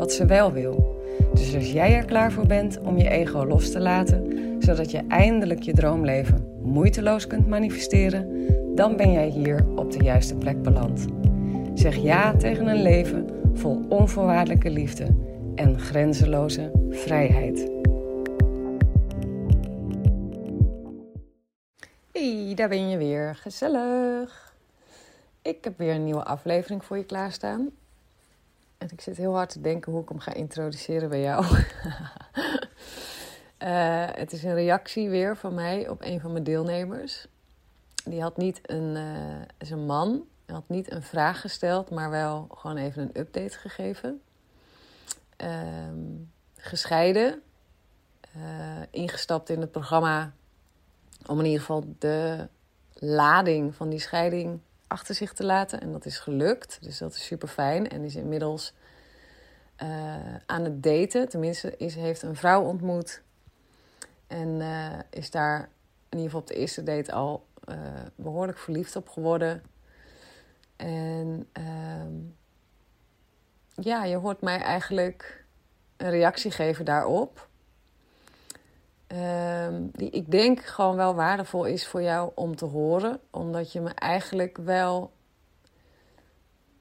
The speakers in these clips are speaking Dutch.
wat ze wel wil. Dus als jij er klaar voor bent om je ego los te laten, zodat je eindelijk je droomleven moeiteloos kunt manifesteren, dan ben jij hier op de juiste plek beland. Zeg ja tegen een leven vol onvoorwaardelijke liefde en grenzeloze vrijheid. Hey, daar ben je weer. Gezellig. Ik heb weer een nieuwe aflevering voor je klaarstaan. En ik zit heel hard te denken hoe ik hem ga introduceren bij jou. uh, het is een reactie weer van mij op een van mijn deelnemers. Die had niet een, uh, is een man, had niet een vraag gesteld, maar wel gewoon even een update gegeven. Uh, gescheiden, uh, ingestapt in het programma om in ieder geval de lading van die scheiding achter zich te laten. En dat is gelukt. Dus dat is super fijn. En is inmiddels uh, aan het daten. Tenminste, is, heeft een vrouw ontmoet. En uh, is daar in ieder geval op de eerste date al uh, behoorlijk verliefd op geworden. En ehm, ja, je hoort mij eigenlijk een reactie geven daarop. Um, die ik denk gewoon wel waardevol is voor jou om te horen. Omdat je me eigenlijk wel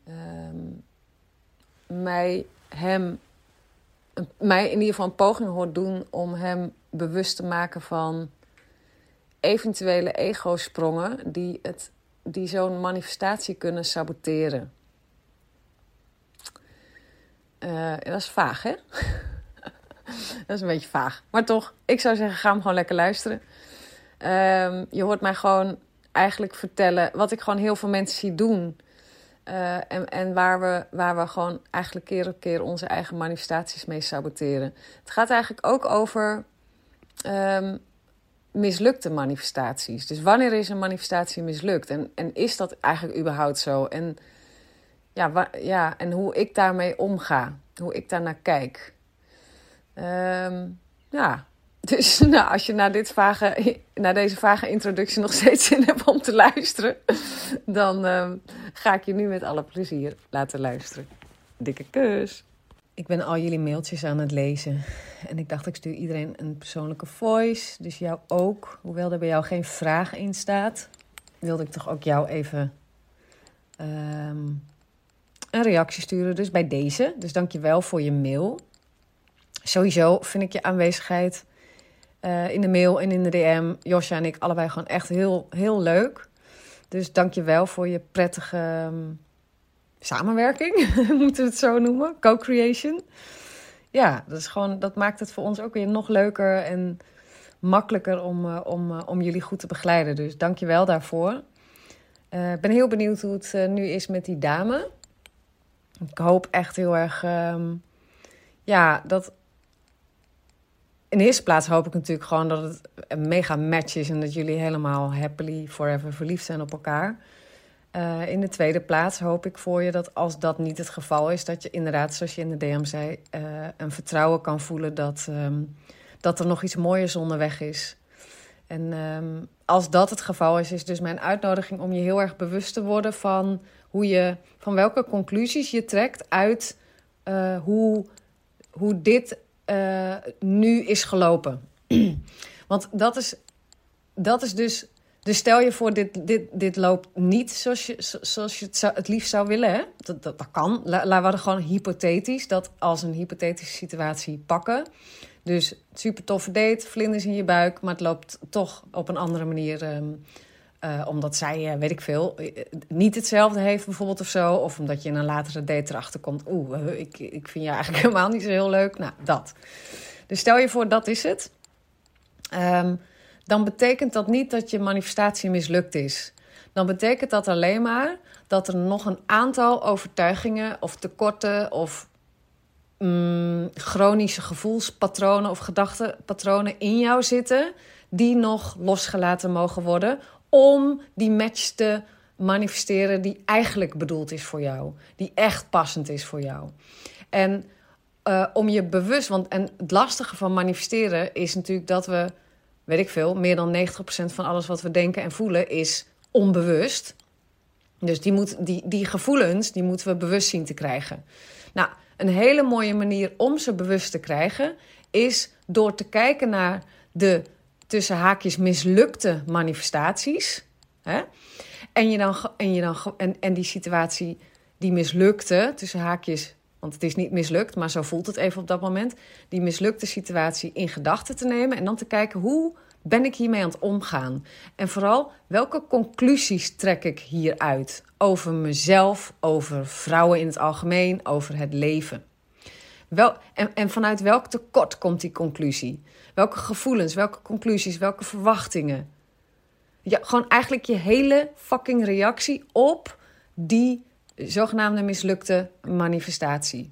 um, mij hem mij in ieder geval een poging hoort doen om hem bewust te maken van eventuele ego-sprongen die, het, die zo'n manifestatie kunnen saboteren. Uh, dat is vaag, hè? dat is een beetje vaag. Maar toch, ik zou zeggen, ga hem gewoon lekker luisteren. Um, je hoort mij gewoon eigenlijk vertellen wat ik gewoon heel veel mensen zie doen. Uh, en en waar, we, waar we gewoon eigenlijk keer op keer onze eigen manifestaties mee saboteren. Het gaat eigenlijk ook over um, mislukte manifestaties. Dus wanneer is een manifestatie mislukt? En, en is dat eigenlijk überhaupt zo? En, ja, ja, en hoe ik daarmee omga. Hoe ik daar naar kijk. Um, ja, dus nou, als je naar, dit naar deze vage introductie nog steeds zin hebt om te luisteren, dan uh, ga ik je nu met alle plezier laten luisteren. Dikke kus! Ik ben al jullie mailtjes aan het lezen. En ik dacht, ik stuur iedereen een persoonlijke voice. Dus jou ook. Hoewel er bij jou geen vraag in staat, wilde ik toch ook jou even um, een reactie sturen. Dus bij deze. Dus dank je wel voor je mail. Sowieso vind ik je aanwezigheid uh, in de mail en in de DM. Josja en ik allebei gewoon echt heel, heel leuk. Dus dank je wel voor je prettige um, samenwerking, moeten we het zo noemen. Co-creation. Ja, dat, is gewoon, dat maakt het voor ons ook weer nog leuker en makkelijker om, uh, om, uh, om jullie goed te begeleiden. Dus dank je wel daarvoor. Ik ben heel benieuwd hoe het nu is met die dame. Ik hoop echt heel erg um, ja, dat in de eerste plaats hoop ik natuurlijk gewoon dat het een mega match is en dat jullie helemaal happily forever verliefd zijn op elkaar. Uh, in de tweede plaats hoop ik voor je dat als dat niet het geval is, dat je inderdaad, zoals je in de DM zei, uh, een vertrouwen kan voelen dat, um, dat er nog iets mooiers onderweg is. En um, als dat het geval is, is dus mijn uitnodiging om je heel erg bewust te worden van hoe je, van welke conclusies je trekt uit uh, hoe, hoe dit uh, nu is gelopen. Want dat is, dat is dus. Dus stel je voor, dit, dit, dit loopt niet zoals je, zoals je het, liefst zou willen. Hè? Dat, dat, kan. Laten we gewoon hypothetisch dat als een hypothetische situatie pakken. Dus super toffe date, vlinders in je buik, maar het loopt toch op een andere manier. Um, uh, omdat zij, uh, weet ik veel, niet hetzelfde heeft bijvoorbeeld of zo. Of omdat je in een latere date erachter komt... oeh, ik, ik vind je eigenlijk helemaal niet zo heel leuk. Nou, dat. Dus stel je voor, dat is het. Um, dan betekent dat niet dat je manifestatie mislukt is. Dan betekent dat alleen maar dat er nog een aantal overtuigingen of tekorten of mm, chronische gevoelspatronen of gedachtenpatronen in jou zitten die nog losgelaten mogen worden om die match te manifesteren die eigenlijk bedoeld is voor jou, die echt passend is voor jou. En uh, om je bewust, want en het lastige van manifesteren is natuurlijk dat we, weet ik veel, meer dan 90% van alles wat we denken en voelen is onbewust. Dus die, moet, die, die gevoelens, die moeten we bewust zien te krijgen. Nou, een hele mooie manier om ze bewust te krijgen is door te kijken naar de tussen haakjes mislukte manifestaties. Hè? En, je dan, en, je dan, en, en die situatie die mislukte, tussen haakjes, want het is niet mislukt, maar zo voelt het even op dat moment, die mislukte situatie in gedachten te nemen en dan te kijken hoe ben ik hiermee aan het omgaan? En vooral, welke conclusies trek ik hieruit over mezelf, over vrouwen in het algemeen, over het leven? Wel, en, vanuit welk tekort komt die conclusie? Welke gevoelens, welke conclusies, welke verwachtingen? Ja, gewoon eigenlijk je hele fucking reactie op die zogenaamde mislukte manifestatie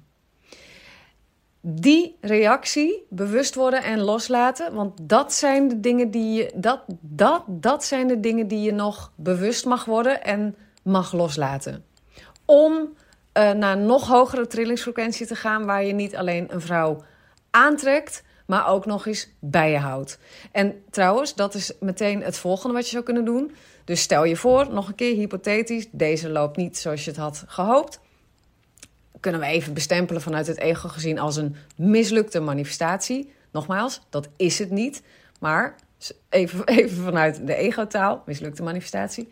die reactie bewust worden en loslaten. Want dat zijn de dingen die je, dat, dat, dat zijn de dingen die je nog bewust mag worden en mag loslaten. Om uh, naar nog hogere trillingsfrequentie te gaan, waar je niet alleen een vrouw aantrekt, maar ook nog eens bij je houdt. En trouwens, dat is meteen het volgende wat je zou kunnen doen. Dus stel je voor, nog een keer hypothetisch, deze loopt niet zoals je het had gehoopt kunnen we even bestempelen vanuit het ego gezien als een mislukte manifestatie. Nogmaals, dat is het niet. Maar even, even vanuit de ego-taal, mislukte manifestatie.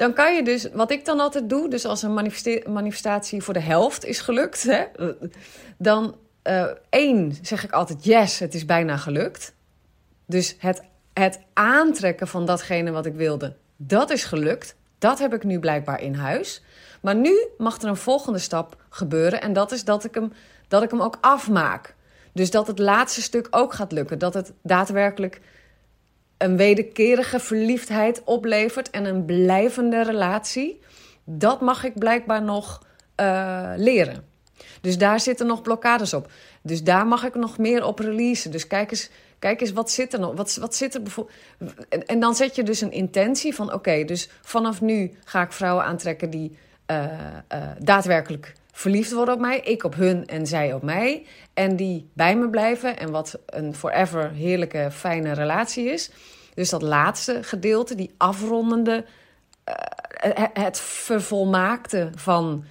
Dan kan je dus, wat ik dan altijd doe, dus als een manifestatie voor de helft is gelukt, hè, dan uh, één zeg ik altijd yes, het is bijna gelukt. Dus het, het aantrekken van datgene wat ik wilde, dat is gelukt. Dat heb ik nu blijkbaar in huis. Maar nu mag er een volgende stap gebeuren. En dat is dat ik hem, dat ik hem ook afmaak. Dus dat het laatste stuk ook gaat lukken. Dat het daadwerkelijk een wederkerige verliefdheid oplevert en een blijvende relatie. Dat mag ik blijkbaar nog uh, leren. Dus daar zitten nog blokkades op. Dus daar mag ik nog meer op releasen. Dus kijk eens, kijk eens wat zit er nog? Wat, wat zit er bijvoorbeeld. En, dan zet je dus een intentie van: oké, dus vanaf nu ga ik vrouwen aantrekken die uh, uh, daadwerkelijk verliefd worden op mij. Ik op hun en zij op mij. En die bij me blijven. En wat een forever heerlijke, fijne relatie is. Dus dat laatste gedeelte, die afrondende, uh, het vervolmaakte van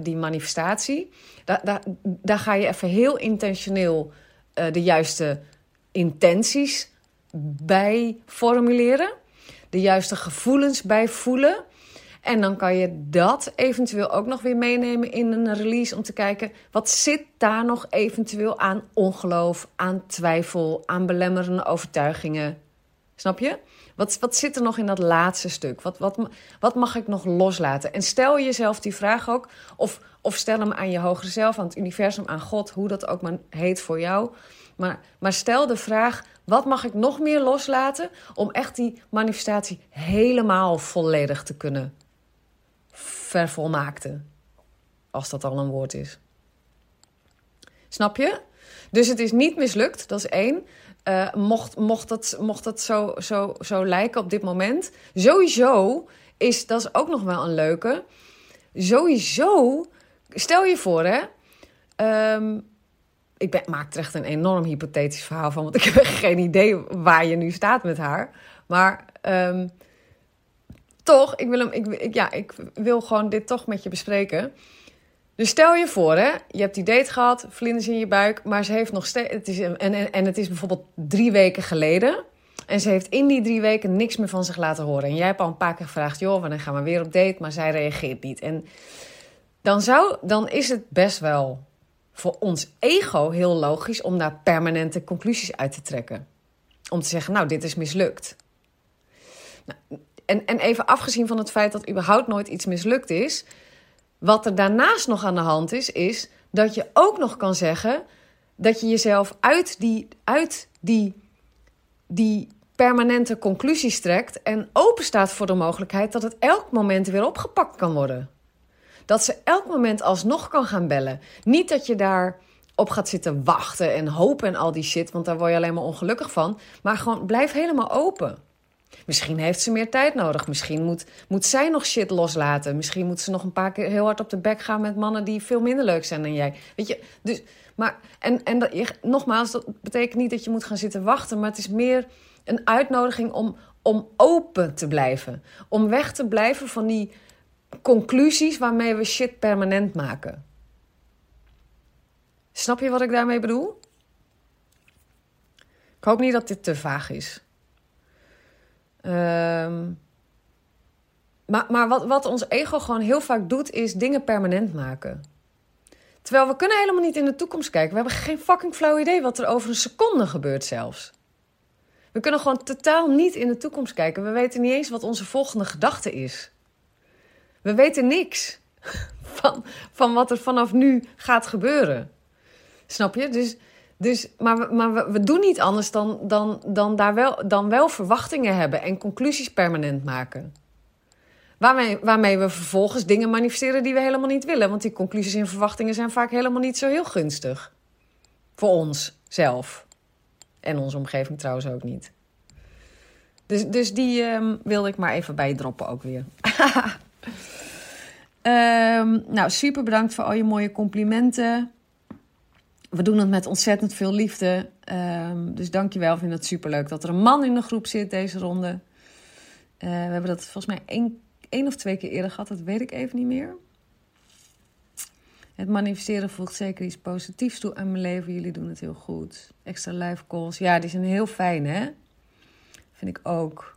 die manifestatie. Daar, daar ga je even heel intentioneel de juiste intenties bij formuleren. De juiste gevoelens bij voelen. En dan kan je dat eventueel ook nog weer meenemen in een release om te kijken wat zit daar nog eventueel aan ongeloof, aan twijfel, aan belemmerende overtuigingen. Snap je? Wat, wat zit er nog in dat laatste stuk? Wat, wat, wat mag ik nog loslaten? En stel jezelf die vraag ook, of, of stel hem aan je hogere zelf, aan het universum, aan God, hoe dat ook maar heet voor jou. Maar, maar stel de vraag: wat mag ik nog meer loslaten om echt die manifestatie helemaal volledig te kunnen vervolmaakte. Als dat al een woord is. Snap je? Dus het is niet mislukt, dat is één. Uh, mocht, mocht dat, mocht dat zo, zo, zo lijken op dit moment. Sowieso is, dat is ook nog wel een leuke. Sowieso, stel je voor hè. Um, ik ben, maak er echt een enorm hypothetisch verhaal van, want ik heb geen idee waar je nu staat met haar. Maar um, toch, ik wil, hem, ik, ja, ik wil gewoon dit toch met je bespreken. Dus stel je voor, hè, je hebt die date gehad, vlinders in je buik, maar ze heeft nog steeds. Het is, en, en, en het is bijvoorbeeld drie weken geleden. En ze heeft in die drie weken niks meer van zich laten horen. En jij hebt al een paar keer gevraagd: joh, wanneer gaan we weer op date? Maar zij reageert niet. En dan, zou, dan is het best wel voor ons ego heel logisch om daar permanente conclusies uit te trekken. Om te zeggen: nou, dit is mislukt. Nou, en, en even afgezien van het feit dat überhaupt nooit iets mislukt is. Wat er daarnaast nog aan de hand is, is dat je ook nog kan zeggen dat je jezelf uit die, uit die, die permanente conclusies trekt en open staat voor de mogelijkheid dat het elk moment weer opgepakt kan worden. Dat ze elk moment alsnog kan gaan bellen. Niet dat je daar op gaat zitten wachten en hopen en al die shit, want daar word je alleen maar ongelukkig van. Maar gewoon blijf helemaal open. Misschien heeft ze meer tijd nodig. Misschien moet, moet zij nog shit loslaten. Misschien moet ze nog een paar keer heel hard op de bek gaan met mannen die veel minder leuk zijn dan jij. Weet je, dus, maar, en, en dat, je, nogmaals, dat betekent niet dat je moet gaan zitten wachten, maar het is meer een uitnodiging om, om open te blijven. Om weg te blijven van die conclusies waarmee we shit permanent maken. Snap je wat ik daarmee bedoel? Ik hoop niet dat dit te vaag is. Um, maar maar wat, wat ons ego gewoon heel vaak doet, is dingen permanent maken. Terwijl we kunnen helemaal niet in de toekomst kijken. We hebben geen fucking flauw idee wat er over een seconde gebeurt zelfs. We kunnen gewoon totaal niet in de toekomst kijken. We weten niet eens wat onze volgende gedachte is. We weten niks van, van wat er vanaf nu gaat gebeuren. Snap je? Dus, dus, maar we, maar we, doen niet anders dan, dan, dan, daar wel, dan wel verwachtingen hebben en conclusies permanent maken. Waarmee, waarmee we vervolgens dingen manifesteren die we helemaal niet willen. Want die conclusies en verwachtingen zijn vaak helemaal niet zo heel gunstig. Voor ons zelf. En onze omgeving trouwens ook niet. Dus, dus die um, wilde ik maar even bij je droppen ook weer. um, nou, super bedankt voor al je mooie complimenten. We doen het met ontzettend veel liefde. Um, dus dankjewel. Ik vind het super leuk dat er een man in de groep zit deze ronde. Uh, we hebben dat volgens mij één, één of twee keer eerder gehad. Dat weet ik even niet meer. Het manifesteren voegt zeker iets positiefs toe aan mijn leven. Jullie doen het heel goed. Extra live calls. Ja, die zijn heel fijn, hè? Vind ik ook.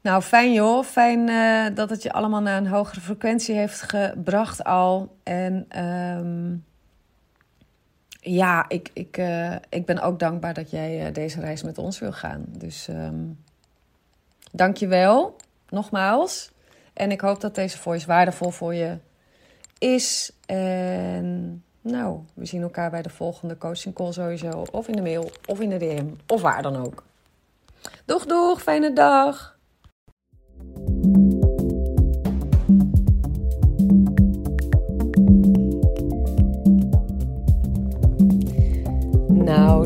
Nou, fijn joh. Fijn uh, dat het je allemaal naar een hogere frequentie heeft gebracht al. En um, ja, ik, ik, uh, ik ben ook dankbaar dat jij uh, deze reis met ons wil gaan. Dus um, dank je wel, nogmaals. En ik hoop dat deze voice waardevol voor je is. En nou, we zien elkaar bij de volgende coaching call sowieso. Of in de mail, of in de DM, of waar dan ook. Doeg, doeg, fijne dag!